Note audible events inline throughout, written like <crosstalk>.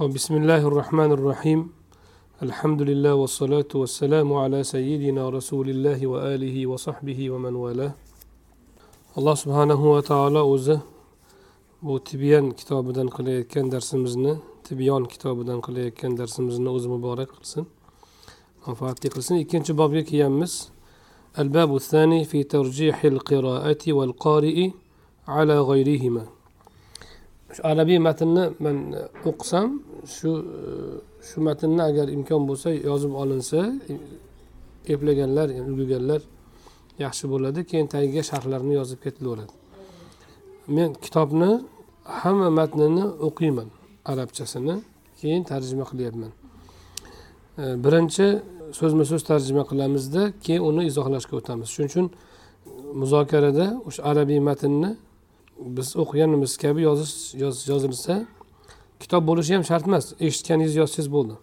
آه، بسم الله الرحمن الرحيم. الحمد لله والصلاة والسلام على سيدنا رسول الله وآله وصحبه ومن والاه. الله سبحانه وتعالى أوزة بو تبيان كتاب دان قلية كان درس مزنة تبيان كتاب دان قلية كان درس مزنة أوزة مبارك قلسن منفعتي قلسن يكينش باب يكي يمس الباب الثاني في ترجيح القراءة والقارئ على غيرهما arabiy matnni man e, o'qisam shu e, shu matnni agar imkon bo'lsa yozib olinsa eplaganlar ulgurganlar yaxshi bo'ladi. Keyin tagiga sharhlarni yozib ketilaveradi men kitobni hamma matnini o'qiyman arabchasini. Keyin tarjima qilyapman. E, birinchi so'zma so'z tarjima qilamizda keyin uni izohlashga o'tamiz. Shuning uchun muzokarada o'sha arabiy matnni biz o'qiganimiz kabi yozish yozilsa kitob bo'lishi ham shart emas. Eshitganingizni yozsangiz bo'ldi.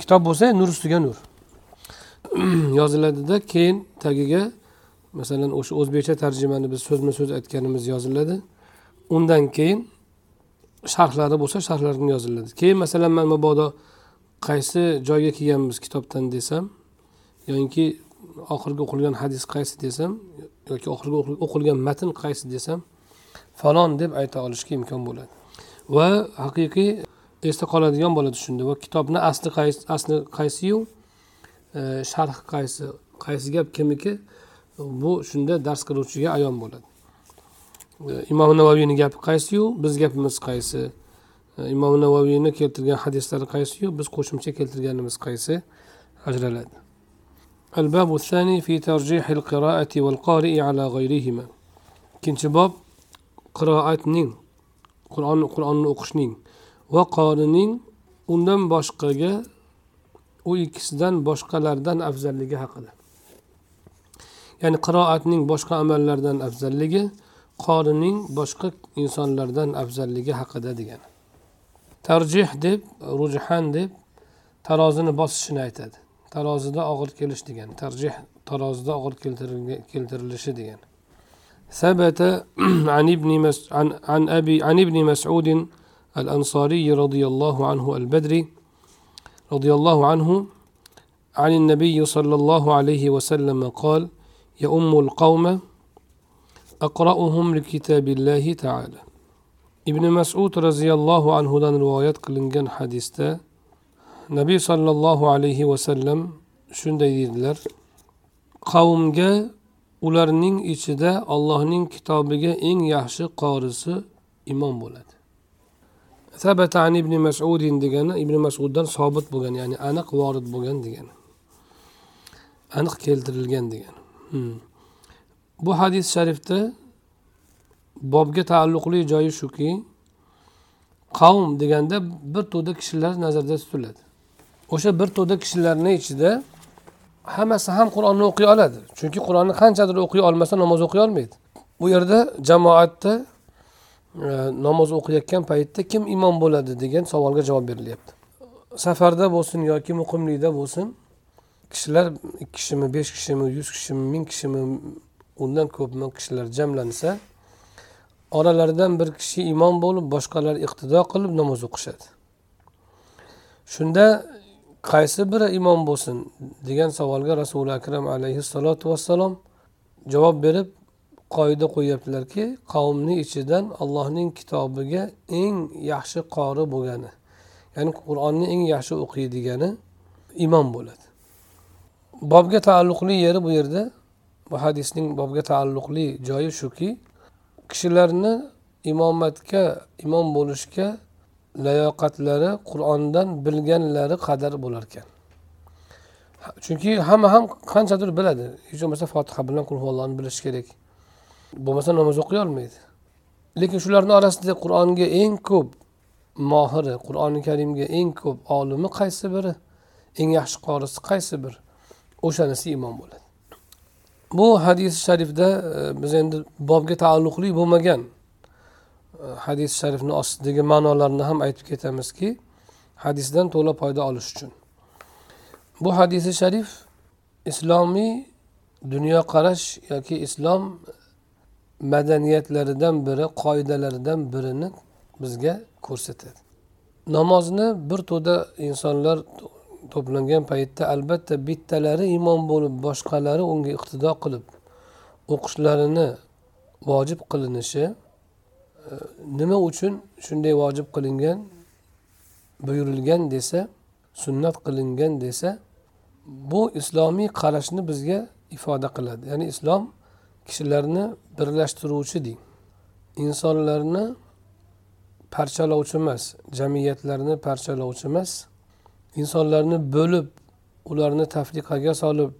Kitob bo'lsa nur ustiga nur. <clears throat> Yoziladida keyin tagiga masalan o'sha o'zbekcha tarjimani biz so'zma so'z aytganimiz yoziladi. Undan keyin sharhlari bo'lsa sharhlarini yoziladi. Keyin masalan man mabodo qaysi joyga kelganmiz kitobdan desam yoki oxirgi o'qilgan hadis qaysi desam yoki oxirgi o'qilgan matn qaysi desam falon deb ayta olishga imkon bo'ladi va haqiqiy esda qoladigan bo'ladi shunda va kitobni asli qaysi asli qaysiyu sharh qaysi qaysi gap kimniki bu shunda dars qiluvchiga ayon bo'ladi imom navoiyni gapi qaysiyu biz gapimiz qaysi imom navoiyni keltirgan hadislari qaysiyu biz qo'shimcha keltirganimiz qaysi ajraladi الباب الثاني في ترجيح القراءة والقارئ على غيرهما ikkinchi bob qiroatning qur'on qur'onni o'qishning va qorining undan boshqaga u ikkisidan boshqalardan afzalligi haqida. Ya'ni qiroatning boshqa amallardan afzalligi qorining boshqa insonlardan afzalligi haqida degani. Tarjih deb rujhan deb tarozini bosishini aytadi. Tarozida og'ir kelish degan tarjih tarozida og'ir keltirilishi degan ثبت <clears throat> عن ابن مس عن عن أبي عن ابن مسعود الأنصاري رضي الله عنه البدري رضي الله عنه عن النبي صلى الله عليه وسلم قال يؤم القوم أقرأهم لكتاب الله تعالى. ابن مسعود رضي الله عنه روايات قلنجان حديثة. نبي صلى الله عليه وسلم shunday dedilar qavmga ularning ichida allohning kitobiga eng yaxshi qorisi imom bo'ladi. Sabata an ibn masudin degani ibn masuddan sobit bo'lgan ya'ni aniq vorid bo'lgan degani. Aniq keltirilgan degani. Hmm. bu hadis sharifda bobga taalluqli joyi shuki qavm deganda bir to'da kishilar nazarda tutiladi. O'sha bir to'da kishilarni ichida hammasi ham qur'onni o'qiy oladi. Chunki qur'onni qanchadir o'qiy olmasa namoz o'qiy olmaydi. Bu yerda jamoatda e, namoz o'qiyotgan paytda kim imom bo'ladi degan savolga javob berilyapti. Safarda bo'lsin yoki muqimlikda bo'lsin kishilar ikki kishimi besh kishimi yuz kishimi ming kishimi undan ko'pmi kishilar jamlansa oralaridan bir kishi imom bo'lib boshqalar iqtido qilib namoz o'qishadi. Shunda qaysi biri imom bo'lsin degan savolga rasuli akram alayhissalotu vassalom javob berib qoida qo'yyaptilarki qavmni ichidan allohning kitobiga eng yaxshi qori bo'lgani ya'ni qur'onni eng yaxshi o'qiydigani imom bo'ladi. Bobga taalluqli yeri bu yerda bu hadisning bobga taalluqli joyi shuki kishilarni imomatga imom bo'lishga layoqatlari qur'ondan bilganlari qadar bo'lar ekan chunki hamma ham qanchadir biladi. Hech bo'lmasa fotiha bilan qulhuvallohni bilishi kerak. Bo'lmasa namoz o'qiy olmaydi. Lekin shularni orasida qur'onga eng ko'p mohiri qur'oni karimga eng ko'p olimi qaysi biri? Eng yaxshi qorisi qaysi bir o'shanisi imom bo'ladi. Bu hadis sharifda e, biz endi bobga taalluqli bo'lmagan hadis sharifni ostidagi ma'nolarini ham aytib ketamizki hadisdan to'la foyda olish uchun. Bu hadisi sharif islomiy dunyoqarash yoki islom madaniyatlaridan biri qoidalaridan birini bizga ko'rsatadi. Namozni bir to'da insonlar to'plangan paytda albatta bittalari imom bo'lib boshqalari unga iqtido qilib o'qishlarini vojib qilinishi nima uchun shunday vojib qilingan buyurilgan desa sunnat qilingan desa bu islomiy qarashni bizga ifoda qiladi. Ya'ni islom kishilarni birlashtiruvchi deng insonlarni parchalovchi emas jamiyatlarni parchalovchi emas insonlarni bo'lib ularni tafriqaga solib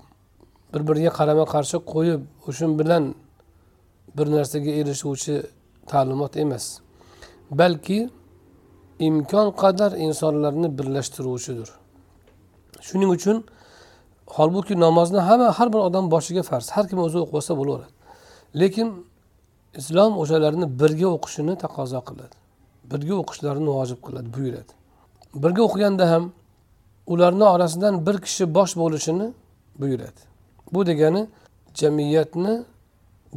bir biriga qarama qarshi qo'yib o'sha bilan bir narsaga erishuvchi ta'limot emas balki imkon qadar insonlarni birlashtiruvchidir. Shuning uchun holbuki namozni hamma har bir odam boshiga farz har kim o'zi o'qib olsa bo'laveradi. Lekin islom o'shalarni birga o'qishini taqozo qiladi birga o'qishlarini vojib qiladi buyuradi. Birga o'qiganda ham ularni orasidan bir kishi bosh bo'lishini buyuradi. Bu degani jamiyatni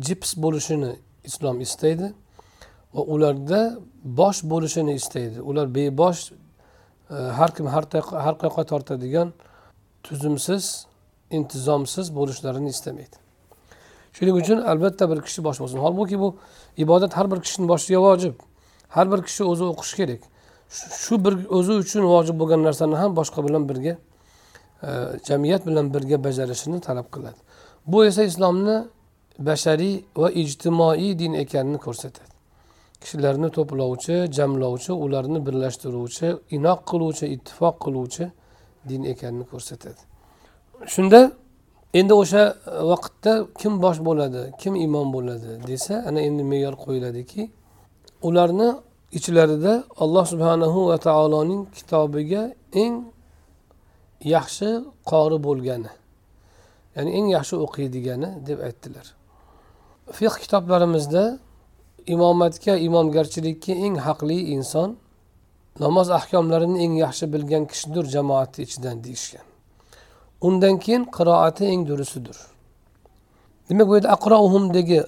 jips bo'lishini islom istaydi. Va ularda bosh bo'lishini istaydi. Ular bebosh e, har kim har qayoqqa tortadigan tuzumsiz intizomsiz bo'lishlarini istamaydi. Shuning uchun albatta bir kishi bosh bo'lsin. Holbuki bu ibodat har bir kishini boshiga vojib. Har bir kishi o'zi o'qishi kerak. Shu bir o'zi uchun vojib bo'lgan narsani ham boshqa bilan birga e, jamiyat bilan birga bajarishini talab qiladi. Bu esa islomni bashariy va ijtimoiy din ekanini ko'rsatadi. Kishilarni to'plovchi jamlovchi ularni birlashtiruvchi inoq qiluvchi ittifoq qiluvchi din ekanini ko'rsatadi. Shunda endi o'sha vaqtda kim bosh bo'ladi kim imom bo'ladi desa ana endi me'yor qo'yiladiki ularni ichlarida alloh subhanahu va taoloning kitobiga eng yaxshi qori bo'lgani ya'ni eng yaxshi o'qiydigani deb aytdilar. Fiq kitoblarimizda imomatga imomgarchilikka eng haqli inson namoz ahkomlarini eng yaxshi bilgan kishidir jamoatni ichidan deyishgan. Undan keyin qiroati eng durisidir demak bu yerda aqrouhumdagi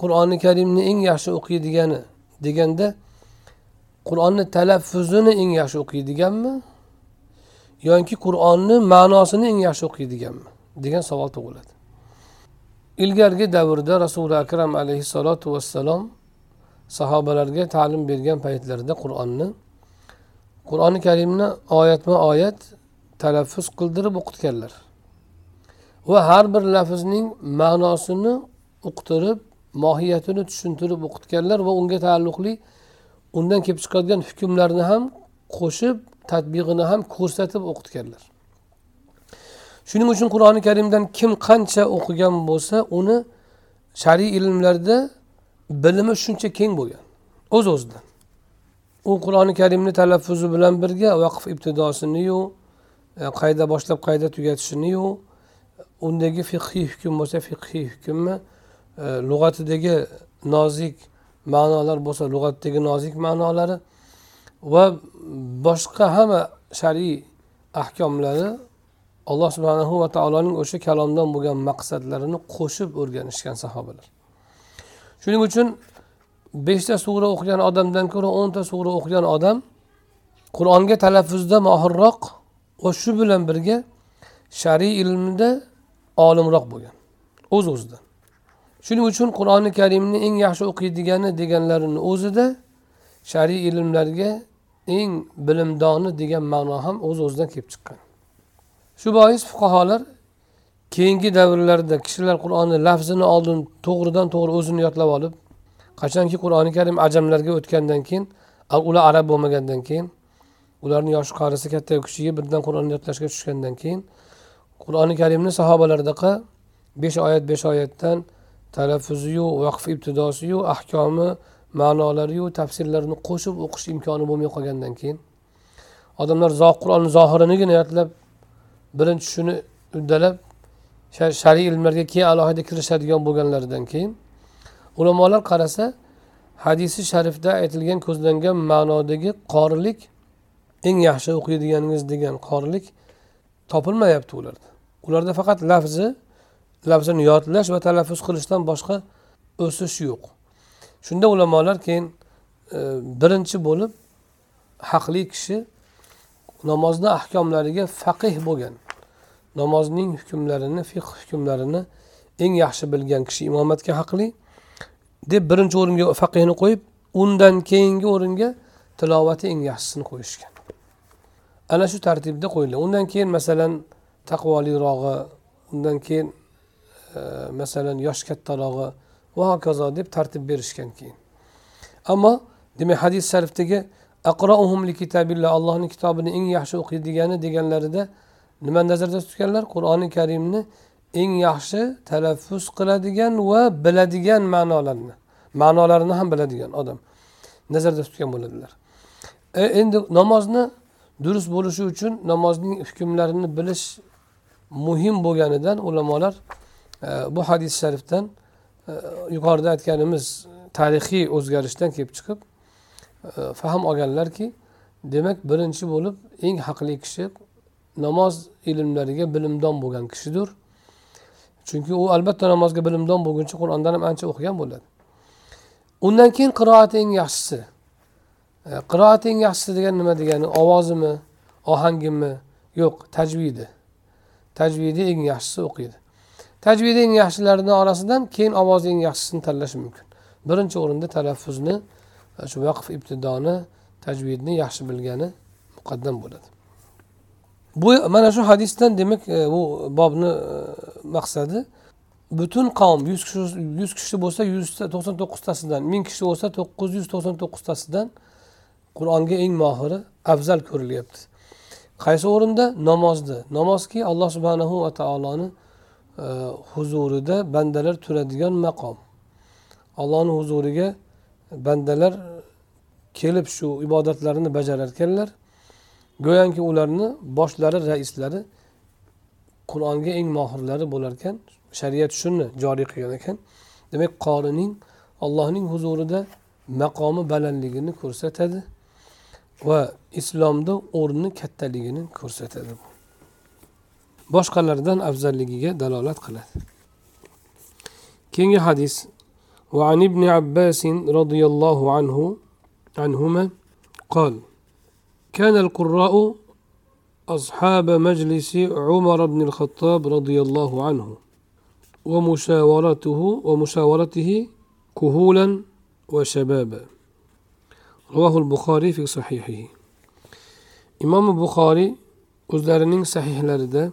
qur'oni karimni eng yaxshi o'qiydigani deganda qur'onni talaffuzini eng yaxshi o'qiydiganmi yoki qur'onni ma'nosini eng yaxshi o'qiydiganmi degan savol tug'iladi. Ilgargi davrda rasuli akram alayhissalotu vassalom sahobalarga ta'lim bergan paytlarida qur'onni qur'oni karimni oyatma oyat talaffuz qildirib o'qitganlar. Va har bir lafzning ma'nosini uqtirib mohiyatini tushuntirib o'qitganlar va unga taalluqli undan kelib chiqadigan hukmlarni ham qo'shib tadbig'ini ham ko'rsatib o'qitganlar. Shuning uchun qur'oni karimdan kim qancha o'qigan bo'lsa uni shar'iy ilmlarda bilimi shuncha keng bo'lgan. O'z o'zidan u qur'oni karimni talaffuzi bilan birga vaqf ibtidosiniyu e, qayda boshlab qayda tugatishiniyu undagi fiqhiy hukm bo'lsa fiqhiy hukmni e, lug'atidagi nozik ma'nolar bo'lsa lug'atdagi nozik ma'nolari va boshqa hamma shar'iy ahkomlari alloh subhanahu va taoloning o'sha kalomdan bo'lgan maqsadlarini qo'shib o'rganishgan sahobalar. Shuning uchun beshta sura o'qigan odamdan ko'ra o'nta sura o'qigan odam qur'onga talaffuzda mohirroq va shu bilan birga shar'iy ilmda olimroq bo'lgan o'z o'zidan shuning uchun qur'oni karimni eng yaxshi o'qiydigani deganlarini o'zida shar'iy ilmlarga eng bilimdoni degan ma'no ham o'z o'zidan kelib chiqqan. Shu bois fuqarolar keyingi davrlarda kishilar qur'onni lafzini oldin to'g'ridan to'g'ri o'zini yodlab olib qachonki qur'oni karim ajamlarga o'tgandan keyin ular arab bo'lmagandan keyin ularni yoshi qarisi katta kichigi birdan qur'onni yodlashga tushgandan keyin qur'oni karimni sahobalardaqa besh oyat besh oyatdan talaffuziyu vaqf ibtidosiyu ahkomi ma'nolariyu tafsirlarini qo'shib o'qish imkoni bo'lmay qolgandan keyin odamlar qur'onni zohirinigina yodlab birinchi shuni uddalab shar'iy ilmlarga keyin alohida kirishadigan bo'lganlaridan keyin ulamolar qarasa hadisi sharifda aytilgan ko'zlangan ma'nodagi qorilik eng yaxshi o'qiydiganingiz degan qorilik topilmayapti ularda. Ularda faqat lafzi lafzini yodlash va talaffuz qilishdan boshqa o'sish yo'q. Shunda ulamolar keyin e, birinchi bo'lib haqli kishi namozni ahkomlariga faqih bo'lgan. Namozning hukmlarini fiqh hukmlarini eng yaxshi bilgan kishi imomatga haqli deb birinchi o'ringa faqihni qo'yib undan keyingi o'ringa tilovati eng yaxshisini qo'yishgan. Ana shu tartibda qo'yilgan undan keyin masalan taqvolirog'i undan keyin e, masalan yosh kattarog'i va hokazo deb tartib berishgan keyin. Ammo demak hadis sharifdagi aqrouhum li kitabillah allohni kitobini eng yaxshi o'qiydigani deganlarida nimani nazarda tutganlar? Qur'oni karimni eng yaxshi talaffuz qiladigan va biladigan ma'nolarni ma'nolarini ham biladigan odam nazarda tutgan bo'ladilar. E, endi namozni durust bo'lishi uchun namozning hukmlarini bilish muhim bo'lganidan ulamolar e, bu hadis sharifdan e, yuqorida aytganimiz tarixiy o'zgarishdan kelib chiqib e, fahm olganlarki demak birinchi bo'lib eng haqli kishi namoz ilmlariga bilimdon bo'lgan kishidir chunki u albatta namozga bilimdon bo'lguncha qur'ondan ham ancha o'qigan bo'ladi. Undan keyin qiroati eng yaxshisi. E, qiroati eng yaxshisi degan nima degani? Ovozimi? Ohangimi? Yo'q tajvidi. Tajvidi eng yaxshisi o'qiydi. Tajvidi eng yaxshilarini orasidan keyin ovozi eng yaxshisini tanlash mumkin. Birinchi o'rinda talaffuzni shu vaqf ibtidoni tajvidni yaxshi bilgani muqaddam bo'ladi. Bu mana shu hadisdan demak e, bu bobni e, maqsadi butun qavm yuz kishi yuz kishi bo'lsa yuzta to'qson to'qqiztasidan ming kishi bo'lsa to'qqiz yuz to'qson to'qqiztasidan qur'onga eng mohiri afzal ko'rilyapti. Qaysi o'rinda? Namozda. Namozki alloh subhanahu va taoloni e, huzurida bandalar turadigan maqom. Allohni huzuriga bandalar kelib shu ibodatlarini bajarar ekanlar go'yoki ularni boshlari raislari qur'onga eng mohirlari bo'larkan shariat shuni joriy qilgan ekan demak qorining allohning huzurida maqomi balandligini ko'rsatadi va islomda o'rni kattaligini ko'rsatadi boshqalardan afzalligiga dalolat qiladi keyingi hadis وعن ابن عباس رضي الله عنه عنهما قال كان القراء أصحاب مجلس عمر بن الخطاب رضي الله عنه ومشاورته ومشاورته كهولا وشبابا. رواه البخاري في صحيحه. إمام البخاري أزلرنين صحيح لرد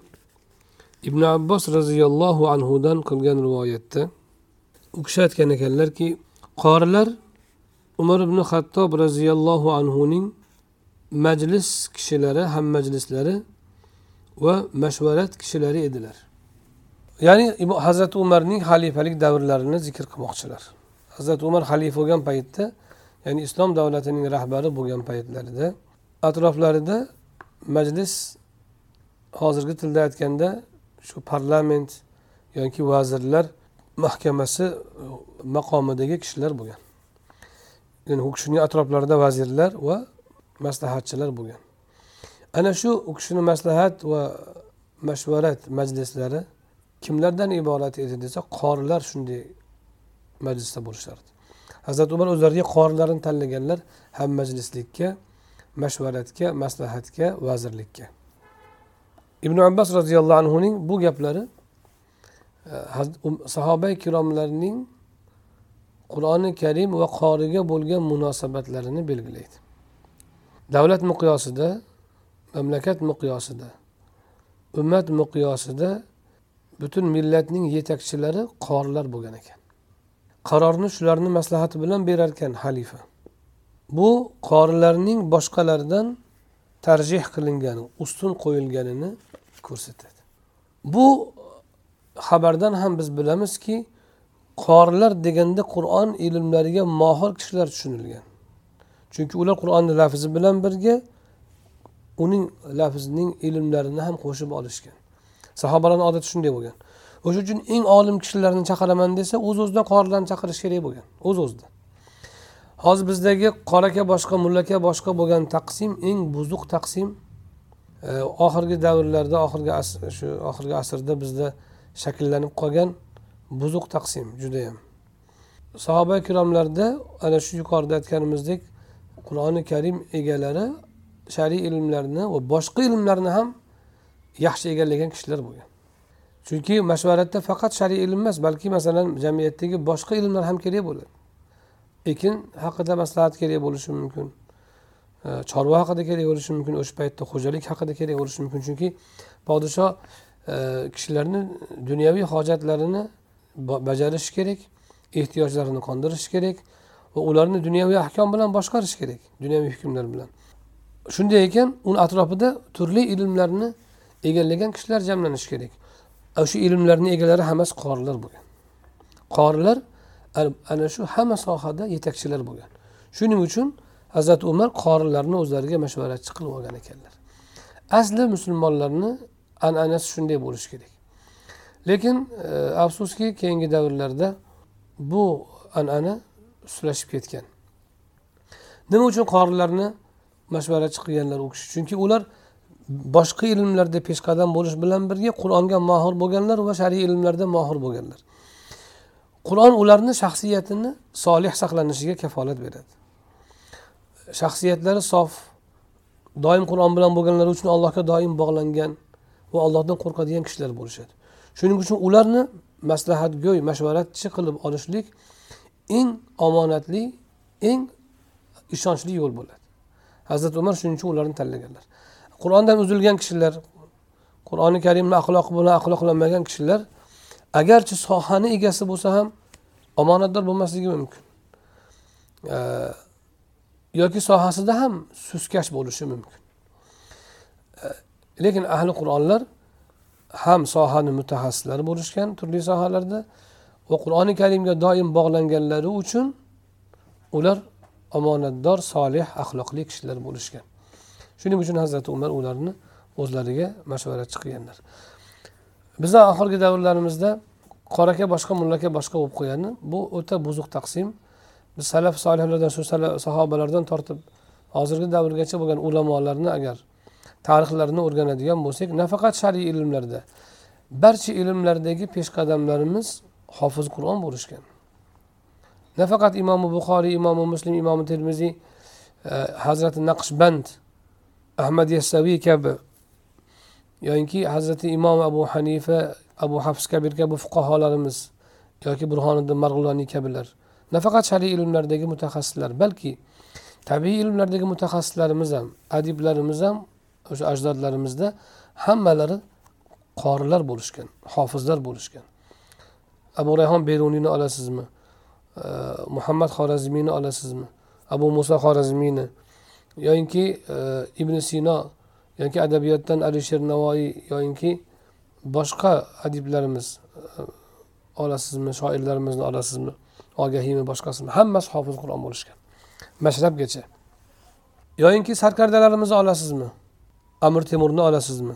ابن عباس رضي الله عنه دان قلقان روايته. وكشات كان كان لركي قارلر عمر بن الخطاب رضي الله عنه نين majlis kishilari ham majlislari va mashvarat kishilari edilar. Ya'ni hazrati umarning xalifalik davrlarini zikr qilmoqchilar. Hazrati umar xalifa bo'lgan paytda ya'ni islom davlatining rahbari bo'lgan paytlarida atroflarida majlis hozirgi tilda aytganda shu parlament yoki vazirlar mahkamasi maqomidagi kishilar bo'lgan. Ya'ni u kishining atroflarida vazirlar va maslahatchilar bo'lgan. Ana shu u kishini maslahat va mashvarat majlislari kimlardan iborat edi desa qorilar shunday majlisda bo'lishardi. Hazrati umar o'zlariga qorilarni tanlaganlar ham majlislikka mashvaratga maslahatga vazirlikka. Ibn abbos roziyallohu anhuning bu gaplari e, um, sahoba ikromlarning qur'oni karim va qoriga bo'lgan munosabatlarini belgilaydi. Davlat miqyosida mamlakat miqyosida ummat miqyosida butun millatning yetakchilari qorilar bo'lgan ekan. Qarorni shularni maslahati bilan berar ekan xalifa. Bu qorilarning boshqalardan tarjih qilingani ustun qo'yilganini ko'rsatadi. Bu xabardan ham biz bilamizki qorilar deganda qur'on ilmlariga mohir kishilar tushunilgan. Chunki ular qur'onni lafzi bilan birga uning lafzining ilmlarini ham qo'shib olishgan. Sahobalarni odati shunday bo'lgan. O'sha uchun eng olim kishilarni chaqiraman desa o'z o'zidan qorilarni chaqirish kerak bo'lgan. O'z o'zidan hozir bizdagi qoraka boshqa mullaka boshqa bo'lgan taqsim eng buzuq taqsim e, oxirgi davrlarda oxirgi shu oxirgi asrda bizda shakllanib qolgan buzuq taqsim judayam. Sahoba ikromlarda ana shu yuqorida aytganimizdek qur'oni karim egalari shar'iy ilmlarni va boshqa ilmlarni ham yaxshi egallagan kishilar bo'lgan. Chunki mashvaratda faqat shar'iy ilm emas balki masalan jamiyatdagi boshqa ilmlar ham kerak bo'ladi. Ekin haqida maslahat kerak bo'lishi mumkin e, chorva haqida kerak bo'lishi mumkin o'sha paytda xo'jalik haqida kerak bo'lishi mumkin. Chunki podshoh e, kishilarni dunyoviy hojatlarini bajarishi kerak ehtiyojlarini qondirish kerak va ularni dunyoviy ahkom bilan boshqarish kerak dunyoviy hukmlar bilan. Shunday ekan uni atrofida turli ilmlarni egallagan kishilar jamlanishi kerak. Shu ilmlarni egalari hammasi qorilar bo'lgan. Qorilar ana shu hamma sohada yetakchilar bo'lgan. Shuning uchun hazrati umar qorilarni o'zlariga mashvaratchi qilib olgan ekanlar. Asli musulmonlarni an'anasi shunday bo'lishi kerak. Lekin e, afsuski keyingi davrlarda bu an'ana sustlashib ketgan. Nima uchun qorilarni mashvaratchi qilganlar u kishi? Chunki ular boshqa ilmlarda peshqadam bo'lish bilan birga qur'onga mohir bo'lganlar va shar'iy ilmlarda mohir bo'lganlar. Qur'on ularni shaxsiyatini solih saqlanishiga kafolat beradi. Shaxsiyatlari sof doim qur'on bilan bo'lganlari uchun allohga doim bog'langan va allohdan qo'rqadigan kishilar bo'lishadi. Shuning uchun ularni maslahatgo'y mashvaratchi qilib olishlik eng omonatli eng ishonchli yo'l bo'ladi. Hazrati umar shuning uchun ularni tanlaganlar. Qur'ondan uzilgan kishilar qur'oni karimni axloqi bilan axloqlanmagan kishilar agarchi sohani egasi bo'lsa ham omonatdor bo'lmasligi mumkin. Yoki sohasida ham suskash bo'lishi mumkin. Lekin ahli qur'onlar ham sohani mutaxassislari bo'lishgan turli sohalarda va qur'oni karimga doim bog'langanlari uchun ular omonatdor solih axloqli kishilar bo'lishgan. Shuning uchun hazrati umar ularni o'zlariga mashvaratchi qilganlar bizni oxirgi davrlarimizda qoraka boshqa mullaka boshqa bo'lib qo'yadi bu o'ta buzuq taqsim. Biz salaf solihlardan shu sahobalardan tortib hozirgi davrgacha bo'lgan ulamolarni agar tarixlarini o'rganadigan bo'lsak nafaqat shar'iy ilmlarda barcha ilmlardagi peshqadamlarimiz hofiz qur'on bo'lishgan. Nafaqat imomi buxoriy imomi muslim imomi termiziy e, hazrati naqshband ahmad yassaviy kabi yoyinki hazrati imom abu hanifa abu hafs kabir kabi fuqarolarimiz yoki burhoniddin marg'uloniy kabilar nafaqat shar'iy ilmlardagi mutaxassislar balki tabiiy ilmlardagi mutaxassislarimiz ham adiblarimiz ham o'sha ajdodlarimizda hammalari qorilar bo'lishgan hofizlar bo'lishgan. Abu rayhon beruniyni olasizmi? Muhammad xorazmiyni olasizmi? Abu muso xorazmiyni? Yoyinki e, ibn sino yoki adabiyotdan alisher navoiy yoyinki boshqa adiblarimiz e, olasizmi shoirlarimizni olasizmi? Ogahiymi boshqasimi hammasi hofiz qur'on bo'lishgan. Mashrabgacha. Yoyinki sarkardalarimizni olasizmi? Amir temurni olasizmi?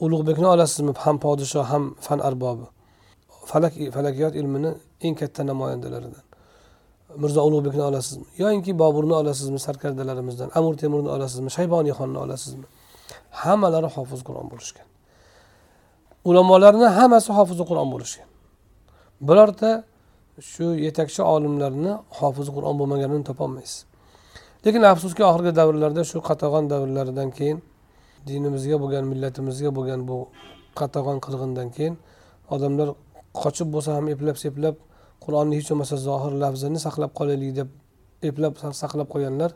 Ulug'bekni olasizmi? Ham podshoh ham fan arbobi. Falak falakiyot ilmini eng katta namoyandalaridan. Mirzo ulug'bekni olasizmi? Yoinki boburni olasizmi sarkardalarimizdan amir temurni olasizmi shayboniyxonni olasizmi? Hammalari hofiz qur'on bo'lishgan. Ulamolarni hammasi hofizi qur'on bo'lishgan. Birorta shu yetakchi olimlarni hofizi qur'on bo'lmaganini topolmaysiz. Lekin afsuski oxirgi davrlarda shu qatag'on davrlaridan keyin dinimizga bo'lgan millatimizga bo'lgan bu qatag'on qirg'indan keyin odamlar qochib bo'lsa ham eplab seplab qur'onni hech bo'lmasa zohir lafzini saqlab qolaylik deb eplab saqlab qo'yganlar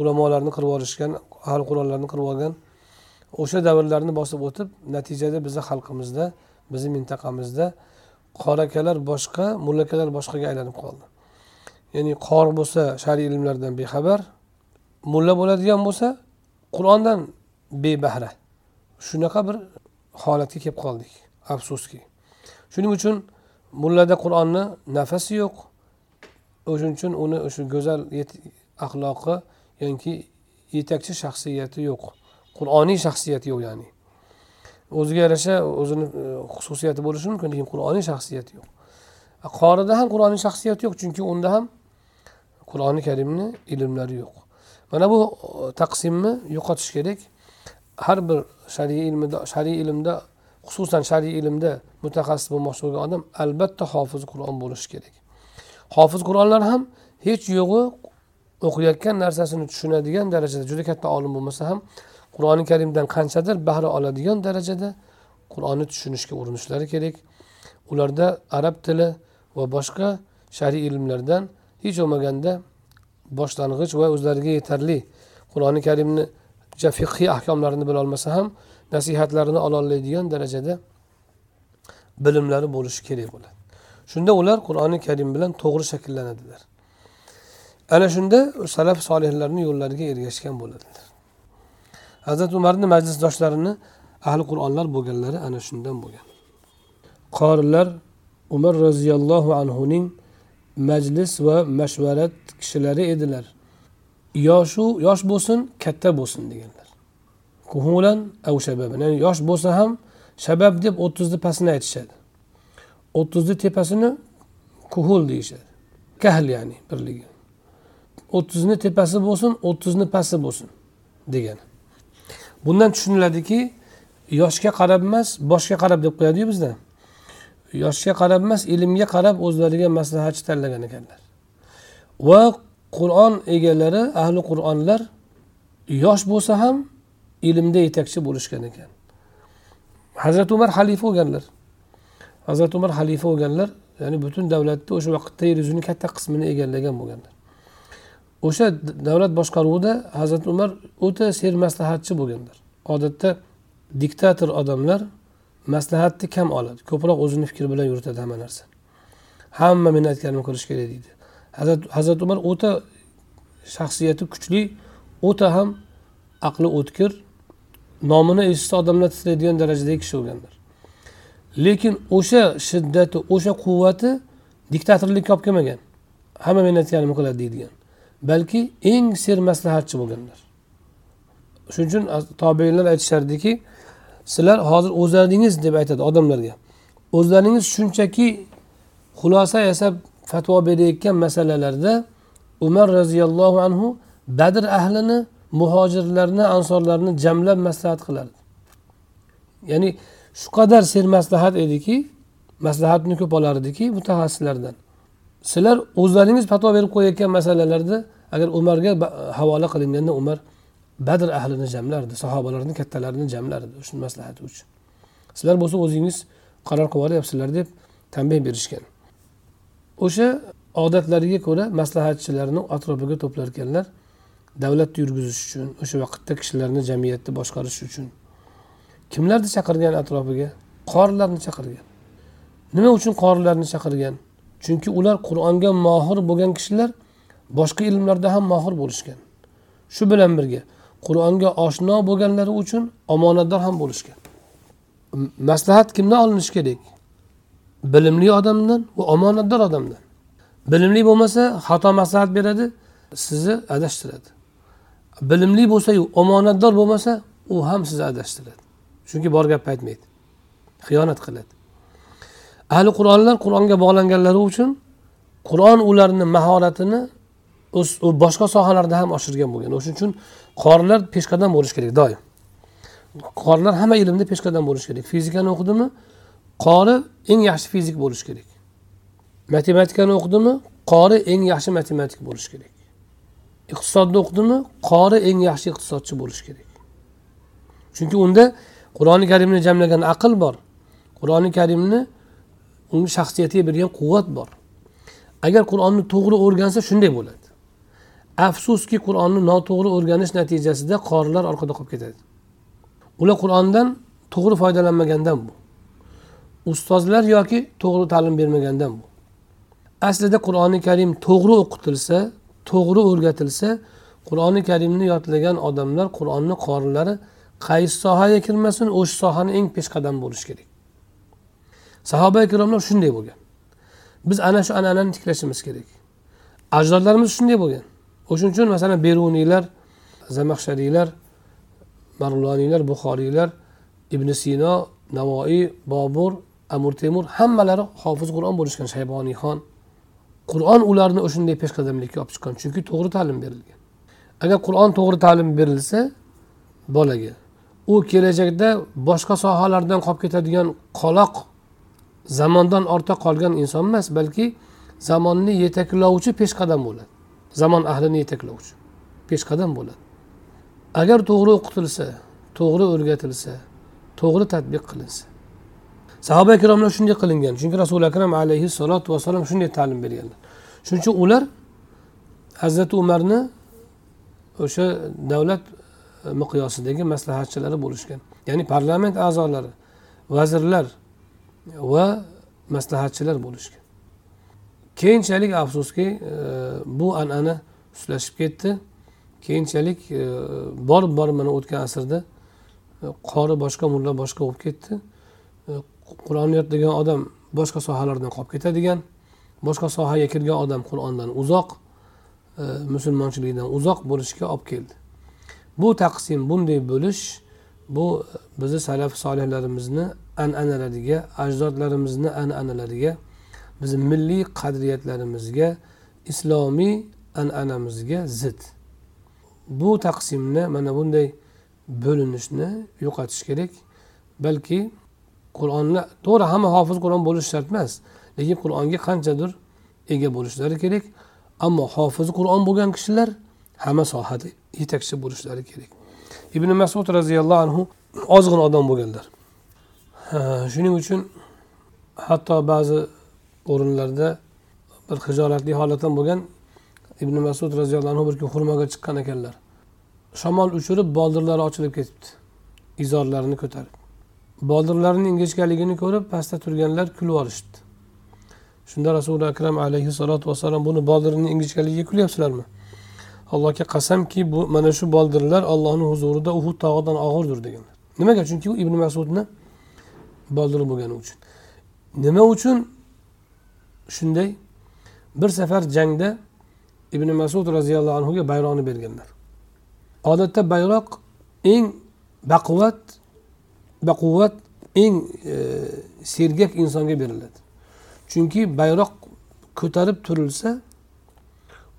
ulamolarni qirib yuborishgan ahli qur'onlarni qirib olgan o'sha davrlarni bosib o'tib natijada bizni xalqimizda bizni mintaqamizda qorakalar boshqa mullakalar boshqaga aylanib qoldi. Ya'ni qori bo'lsa shar'iy ilmlardan bexabar mulla bo'ladigan bo'lsa qur'ondan bebahra. Shunaqa bir holatga kelib qoldik afsuski. Shuning uchun mullada qur'onni nafasi yo'q. O'shaning uchun uni o'sha go'zal axloqi yoki yetakchi shaxsiyati yo'q. Qur'oniy shaxsiyati yo'q ya'ni. O'ziga yarasha o'zini e, xususiyati bo'lishi mumkin lekin qur'oniy shaxsiyati yo'q. Qorida ham qur'oniy shaxsiyati yo'q chunki unda ham qur'oni karimni ilmlari yo'q. Mana bu e, taqsimni yo'qotish kerak. Har bir shar'iy ilmda shar'iy ilmda xususan shar'iy ilmda mutaxassis bo'lmoqchi bo'lgan odam albatta hofiz qur'on bo'lishi kerak. Hofiz qur'onlar ham hech yo'g'i o'qiyotgan narsasini tushunadigan darajada juda katta olim bo'lmasa ham qur'oni karimdan qanchadir bahra oladigan darajada qur'onni tushunishga urinishlari kerak. Ularda arab tili va boshqa shar'iy ilmlardan hech bo'lmaganda boshlang'ich va o'zlariga yetarli qur'oni karimni fiqhiy ahkomlarini bilolmasa ham nasihatlarini ololmaydigan darajada bilimlari bo'lishi kerak bo'ladi. Shunda ular qur'oni karim bilan to'g'ri shakllanadilar. Ana shunda salaf solihlarni yo'llariga ergashgan bo'ladilar. Hazrati umarni majlisdoshlarini ahli qur'onlar bo'lganlari ana shundan bo'lgan. Qorilar umar roziyallohu anhuning majlis va mashvarat kishilari edilar. Yoshu yosh bo'lsin katta bo'lsin deganlar. Kuhulan av shababan ya'ni yosh bo'lsa ham shabab deb o'ttizni pastini aytishadi. O'ttizni tepasini kuhul deyishadi. Kahl ya'ni birligi. O'ttizni tepasi bo'lsin o'ttizni pasti bo'lsin degani. Bundan tushuniladiki yoshga qarab emas boshga qarab deb qo'yadiyu bizda. Yoshga qarab emas ilmga qarab o'zlariga maslahatchi tanlagan ekanlar. Va qur'on egalari ahli qur'onlar yosh bo'lsa ham ilmda yetakchi bo'lishgan ekan. Hazrati umar xalifa bo'lganlar. Hazrati umar xalifa bo'lganlar ya'ni butun davlatni o'sha vaqtda yer yuzini katta qismini egallagan bo'lganlar. O'sha davlat boshqaruvida hazrati umar o'ta sermaslahatchi bo'lganlar. Odatda diktator odamlar maslahatni kam oladi. Ko'proq o'zini fikri bilan yuritadi hamma narsa. Hamma meni aytganimni qilish kerak deydi. Hazrati umar o'ta shaxsiyati kuchli o'ta ham aqli o'tkir nomini eshitsa odamlar titraydigan darajadagi kishi bo'lganlar. Lekin o'sha shiddati o'sha quvvati diktatorlikka olib kelmagan. Hamma meni aytganimni qiladi deydigan. Balki eng sermaslahatchi bo'lganlar. Shuning uchun tobeinlar aytishardiki sizlar hozir o'zlaringiz deb aytadi odamlarga. O'zlaringiz shunchaki xulosa yasab fatvo berayotgan masalalarda umar roziyallohu anhu badr ahlini muhojirlarni ansorlarni jamlab maslahat qilardi. Ya'ni shu qadar sermaslahat ediki maslahatni ko'p olardiki mutaxassislardan. Sizlar o'zlaringiz fatvo berib qo'yayotgan masalalarda agar umarga havola qilinganda umar badr ahlini jamlardi sahobalarni kattalarini jamlardi shu maslahati uchun. Sizlar bo'lsa o'zingiz qaror qilib olyapsizlar deb tanbeh berishgan. O'sha odatlariga ko'ra maslahatchilarni atrofiga to'plar ekanlar davlatni yurgizish uchun o'sha vaqtda kishilarni jamiyatni boshqarish uchun. Kimlarni chaqirgan atrofiga? Qorilarni chaqirgan. Nima uchun qorilarni chaqirgan? Chunki ular qur'onga mohir bo'lgan kishilar boshqa ilmlarda ham mohir bo'lishgan. Shu bilan birga qur'onga oshno bo'lganlari uchun omonatdor ham bo'lishgan. Maslahat kimdan olinishi kerak? Bilimli odamdan va omonatdor odamdan. Bilimli bo'lmasa xato maslahat beradi sizni adashtiradi. Bilimli bo'lsayu omonatdor bo'lmasa u ham sizni adashtiradi. Chunki bor gapni aytmaydi. Xiyonat qiladi. Ahli qur'onlar qur'onga bog'langanlari uchun qur'on ularni mahoratini boshqa sohalarda ham oshirgan bo'lgan. O'shaning uchun qorilar peshqadam bo'lishi kerak doim. Qorilar hamma ilmda peshqadam bo'lishi kerak. Fizikani o'qidimi? Qori eng yaxshi fizik bo'lishi kerak. Matematikani o'qidimi? Qori eng yaxshi matematik bo'lishi kerak. Iqtisodni o'qidimi? Qori eng yaxshi iqtisodchi bo'lishi kerak. Chunki unda qur'oni karimni jamlagan aql bor. Qur'oni karimni uni shaxsiyatiga bergan quvvat bor. Agar qur'onni to'g'ri o'rgansa shunday bo'ladi. Afsuski qur'onni noto'g'ri o'rganish natijasida qorilar orqada qolib ketadi. Ular qur'ondan to'g'ri foydalanmagandan bu. Ustozlar yoki to'g'ri ta'lim bermagandan bu. Aslida qur'oni karim to'g'ri o'qitilsa to'g'ri o'rgatilsa qur'oni karimni yodlagan odamlar qur'onni qorilari qaysi sohaga kirmasin o'sha sohani eng peshqadam bo'lishi kerak. Sahoba ikromlar shunday bo'lgan. Biz ana shu an'anani tiklashimiz kerak. Ajdodlarimiz shunday bo'lgan. O'shaning uchun masalan beruniylar zamaxshariylar marloniylar buxoriylar ibn sino navoiy bobur amir temur hammalari hofiz qur'on bo'lishgan shayboniyxon qur'on ularni o'shanday peshqadamlikka olib chiqqan chunki to'g'ri ta'lim berilgan. Agar qur'on to'g'ri ta'lim berilsa bolaga u kelajakda boshqa sohalardan qolib ketadigan qoloq zamondan ortda qolgan inson emas balki zamonni yetaklovchi peshqadam bo'ladi. Zamon ahlini yetaklovchi peshqadam bo'ladi. Agar to'g'ri o'qitilsa to'g'ri o'rgatilsa to'g'ri tadbiq qilinsa sahoba ikromlar shunday qilingan. Chunki rasuli akram alayhissalotu vassalom shunday ta'lim berganlar shuning uchun ular hazrati umarni o'sha davlat e, miqyosidagi maslahatchilari bo'lishgan. Ya'ni parlament a'zolari vazirlar va maslahatchilar bo'lishgan. Keyinchalik afsuski e, bu an'ana suslashib ketdi. Keyinchalik e, borib borib mana o'tgan asrda qori boshqa mulla boshqa bo'lib ketdi. Qur'onni yodlagan odam boshqa sohalardan qolib ketadigan boshqa sohaga kirgan odam qur'ondan uzoq e, musulmonchilikdan uzoq bo'lishga olib keldi. Bu taqsim bunday bo'lish bu bizni salaf solihlarimizni an'analariga ajdodlarimizni an'analariga bizni milliy qadriyatlarimizga islomiy an'anamizga zid. Bu taqsimni mana bunday bo'linishni yo'qotish kerak balki qur'onni to'g'ri hamma hofiz qur'on bo'lishi shart emas lekin qur'onga qanchadir ega bo'lishlari kerak. Ammo hofiz qur'on bo'lgan kishilar hamma sohada yetakchi bo'lishlari kerak. Ibn masud roziyallohu anhu ozg'in odam bo'lganlar. Shuning uchun hatto ba'zi o'rinlarda bir hijolatli holat ham bo'lgan ibn masud roziyallohu anhu bir kun xurmoga chiqqan ekanlar. Shamol uchirib boldirlari ochilib ketibdi izorlarini ko'tarib. Bodirlarni ingichkaligini ko'rib pastda turganlar kulib yuborishdi shunda rasuli akram alayhissalotu vassalom buni bodirni ingichkaligiga kulyapsizlarmi? Allohga qasamki bu mana shu boldirlar allohni huzurida uhud tog'idan og'irdir deganlar. Nimaga? Chunki u ibn masudni boldiri bo'lgani uchun. Nima uchun? Shunday bir safar jangda ibn masud roziyallohu anhuga bayroqni berganlar. Odatda bayroq eng baquvvat baquvvat eng e, sergak insonga beriladi. Chunki bayroq ko'tarib turilsa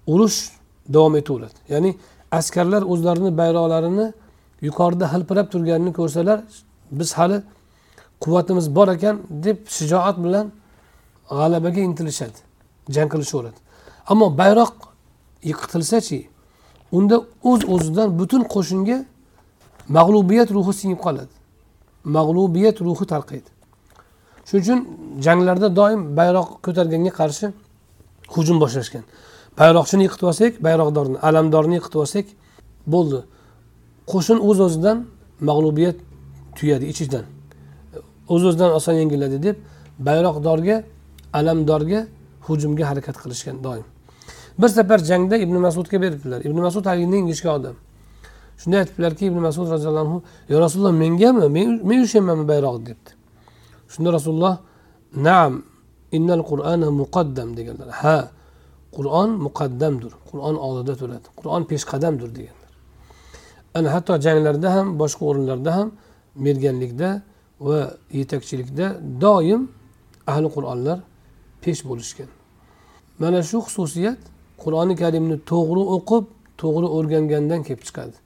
urush davom etaveradi. Ya'ni askarlar o'zlarini bayroqlarini yuqorida hilpirab turganini ko'rsalar biz hali quvvatimiz bor ekan deb shijoat bilan g'alabaga intilishadi jang qilishaveradi. Ammo bayroq yiqitilsachi unda o'z uz o'zidan butun qo'shinga mag'lubiyat ruhi singib qoladi. Mag'lubiyat ruhi tarqaydi shuning uchun janglarda doim bayroq ko'targanga qarshi hujum boshlashgan. Bayroqchini yiqitib olsak bayroqdorni alamdorni yiqitib olsak bo'ldi. Qo'shin o'z o'zidan mag'lubiyat tuyadi ichidan o'z o'zidan oson yengiladi deb bayroqdorga alamdorga hujumga harakat qilishgan doim. Bir safar jangda ibn masudga beribdilar. Ibn masud haligi ingichka odam shunday aytibdilarki ibn masud roziyallohu anhu yo rasululloh mengami men ushlaymanmi bayroq debdi. Shunda rasululloh naam innal qur'ana muqaddam deganlar. Ha qur'on muqaddamdir qur'on oldida turadi qur'on peshqadamdir deganlar. Ana hatto janglarda ham boshqa o'rinlarda ham merganlikda va yetakchilikda doim ahli qur'onlar pesh bo'lishgan. Mana shu xususiyat qur'oni karimni to'g'ri o'qib to'g'ri o'rgangandan kelib chiqadi.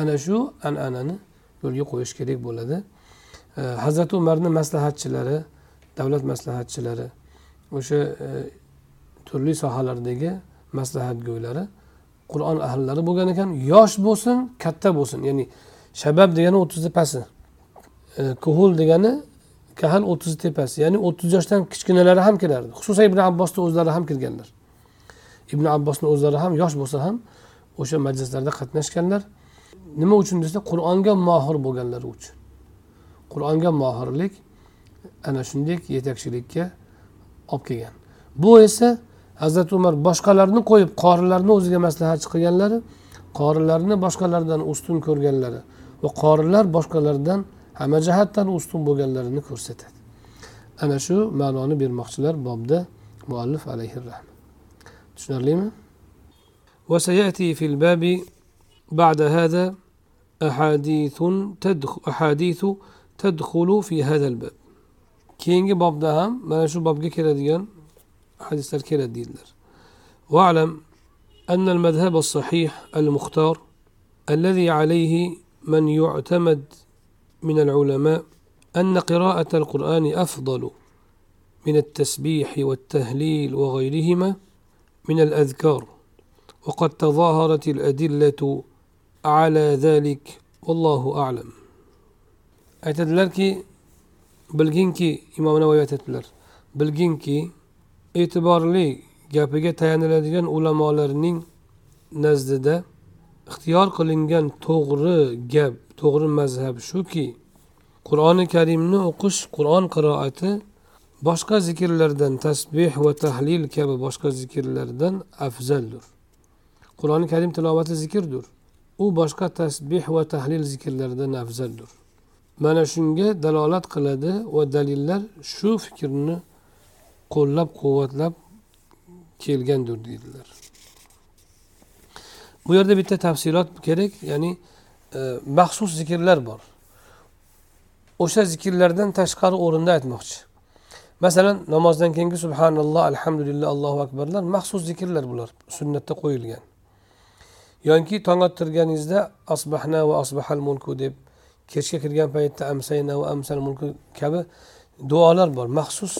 Ana shu an'anani yo'lga qo'yish kerak bo'ladi. Hazrati umarni maslahatchilari davlat maslahatchilari o'sha e, turli sohalardagi maslahatgo'ylari qur'on ahllari bo'lgan ekan. Yosh bo'lsin katta bo'lsin. Ya'ni shabab degani o'ttizni pasi. E, kuhul degani kahal o'ttizni tepasi. Ya'ni o'ttiz yoshdan kichkinalari ham kirardi xususan ibn abbosni o'zlari ham kirganlar ibn abbosni o'zlari ham yosh bo'lsa ham o'sha majlislarda qatnashganlar. nima uchun desa qur'onga mohir bo'lganlari uchun qur'onga mohirlik ana shunday yetakchilikka olib kelgan bu esa hazrati umar boshqalarni qo'yib qorilarni o'ziga maslahatchi qilganlari qorilarni boshqalardan ustun ko'rganlari va qorilar boshqalardan hamma jihatdan ustun bo'lganlarini ko'rsatadi ana shu ma'noni bermoqchilar bobda muallif alayhi rahma tushunarlimi وسيأتي في الباب بعد هذا أحاديث تدخل أحاديث تدخل في هذا الباب. keyingi bobda ham mana shu bobga keladigan hadislar keladi deydilar واعلم أن المذهب الصحيح المختار الذي عليه من يعتمد من العلماء أن قراءة القرآن أفضل من التسبيح والتهليل وغيرهما من الأذكار وقد تظاهرت الأدلة ala zalik alam. Aytadilarki bilginki imom navoiy aytadilar bilginki e'tiborli gapiga tayaniladigan ulamolarning nazdida ixtiyor qilingan to'g'ri gap to'g'ri mazhab shuki qur'oni karimni o'qish qur'on qiroati boshqa zikrlardan tasbeh va tahlil kabi boshqa zikrlardan afzaldir. Qur'oni karim tilovati zikrdir u boshqa tasbeh va tahlil zikrlaridan afzaldir mana shunga dalolat qiladi va dalillar shu fikrni qo'llab quvvatlab kelgandir deydilar. Bu yerda bitta tafsilot kerak ya'ni e, maxsus zikrlar bor. O'sha zikrlardan tashqari o'rinda aytmoqchi. Masalan namozdan keyingi subhanalloh alhamdulillah allohu akbarlar maxsus zikrlar bular sunnatda qo'yilgan. Yoki tong ottirganingizda asbahna va asbahal mulku deb kechga kirgan paytda amsayna va amsal mulku kabi duolar bor. Maxsus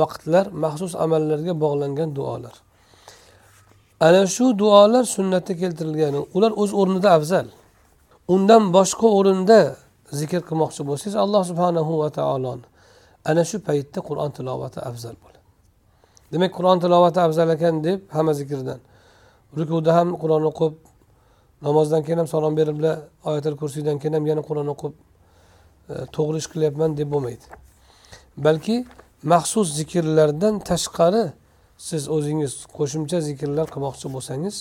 vaqtlar maxsus amallarga bog'langan duolar. Ana shu duolar sunnatda keltirilgan ular o'z o'rnida afzal. Undan boshqa o'rinda zikr qilmoqchi bo'lsangiz alloh subhanahu va taoloni ana shu paytda qur'on tilovati afzal bo'ladi. Demak qur'on tilovati afzal ekan deb hamma zikrdan rukuda ham qur'on o'qib namozdan keyin ham salom berib oyatil kursiydan keyin ham yana qur'on o'qib e, to'g'ri ish qilyapman deb bo'lmaydi. Balki maxsus zikrlardan tashqari siz o'zingiz qo'shimcha zikrlar qilmoqchi bo'lsangiz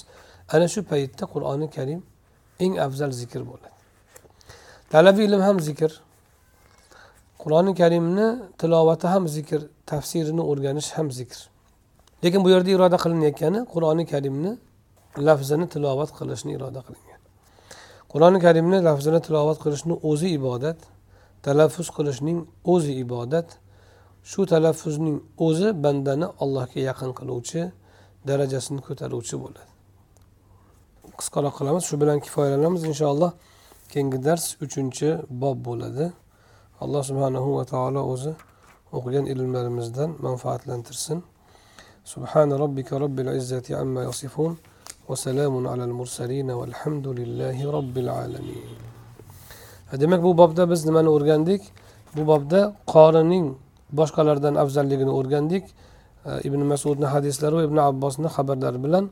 ana shu paytda qur'oni karim eng afzal zikr bo'ladi. Talabiy ilm ham zikr qur'oni karimni tilovati ham zikr tafsirini o'rganish ham zikr. Lekin bu yerda iroda qilinayotgani qur'oni karimni lafzini tilovat qilishni iroda qilingan. Qur'oni karimni lafzini tilovat qilishni o'zi ibodat talaffuz qilishning o'zi ibodat shu talaffuzning o'zi bandani allohga yaqin qiluvchi darajasini ko'taruvchi bo'ladi. Qisqaroq qilamiz shu bilan kifoyalanamiz inshaalloh. Keyingi dars uchinchi bob bo'ladi. Alloh subhanahu va taolo o'zi o'qigan ilmlarimizdan manfaatlantirsin. Subhana robbika robbil izzati amma yasifun. وسلام على المرسلين والحمد لله رب العالمين demak bu bobda biz nimani o'rgandik bu bobda qorining boshqalardan afzalligini o'rgandik ibn masudni hadislari va ibn abbosni xabarlari bilan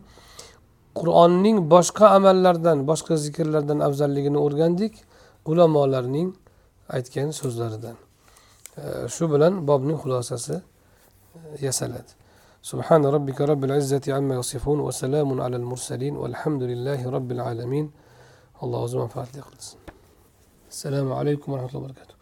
qur'onning boshqa amallardan boshqa zikrlardan afzalligini o'rgandik ulamolarning aytgan so'zlaridan shu bilan bobning xulosasi yasaladi سبحان ربك رب العزة عما يصفون وسلام على المرسلين والحمد لله رب العالمين. الله فاتح السلام عليكم ورحمة الله وبركاته.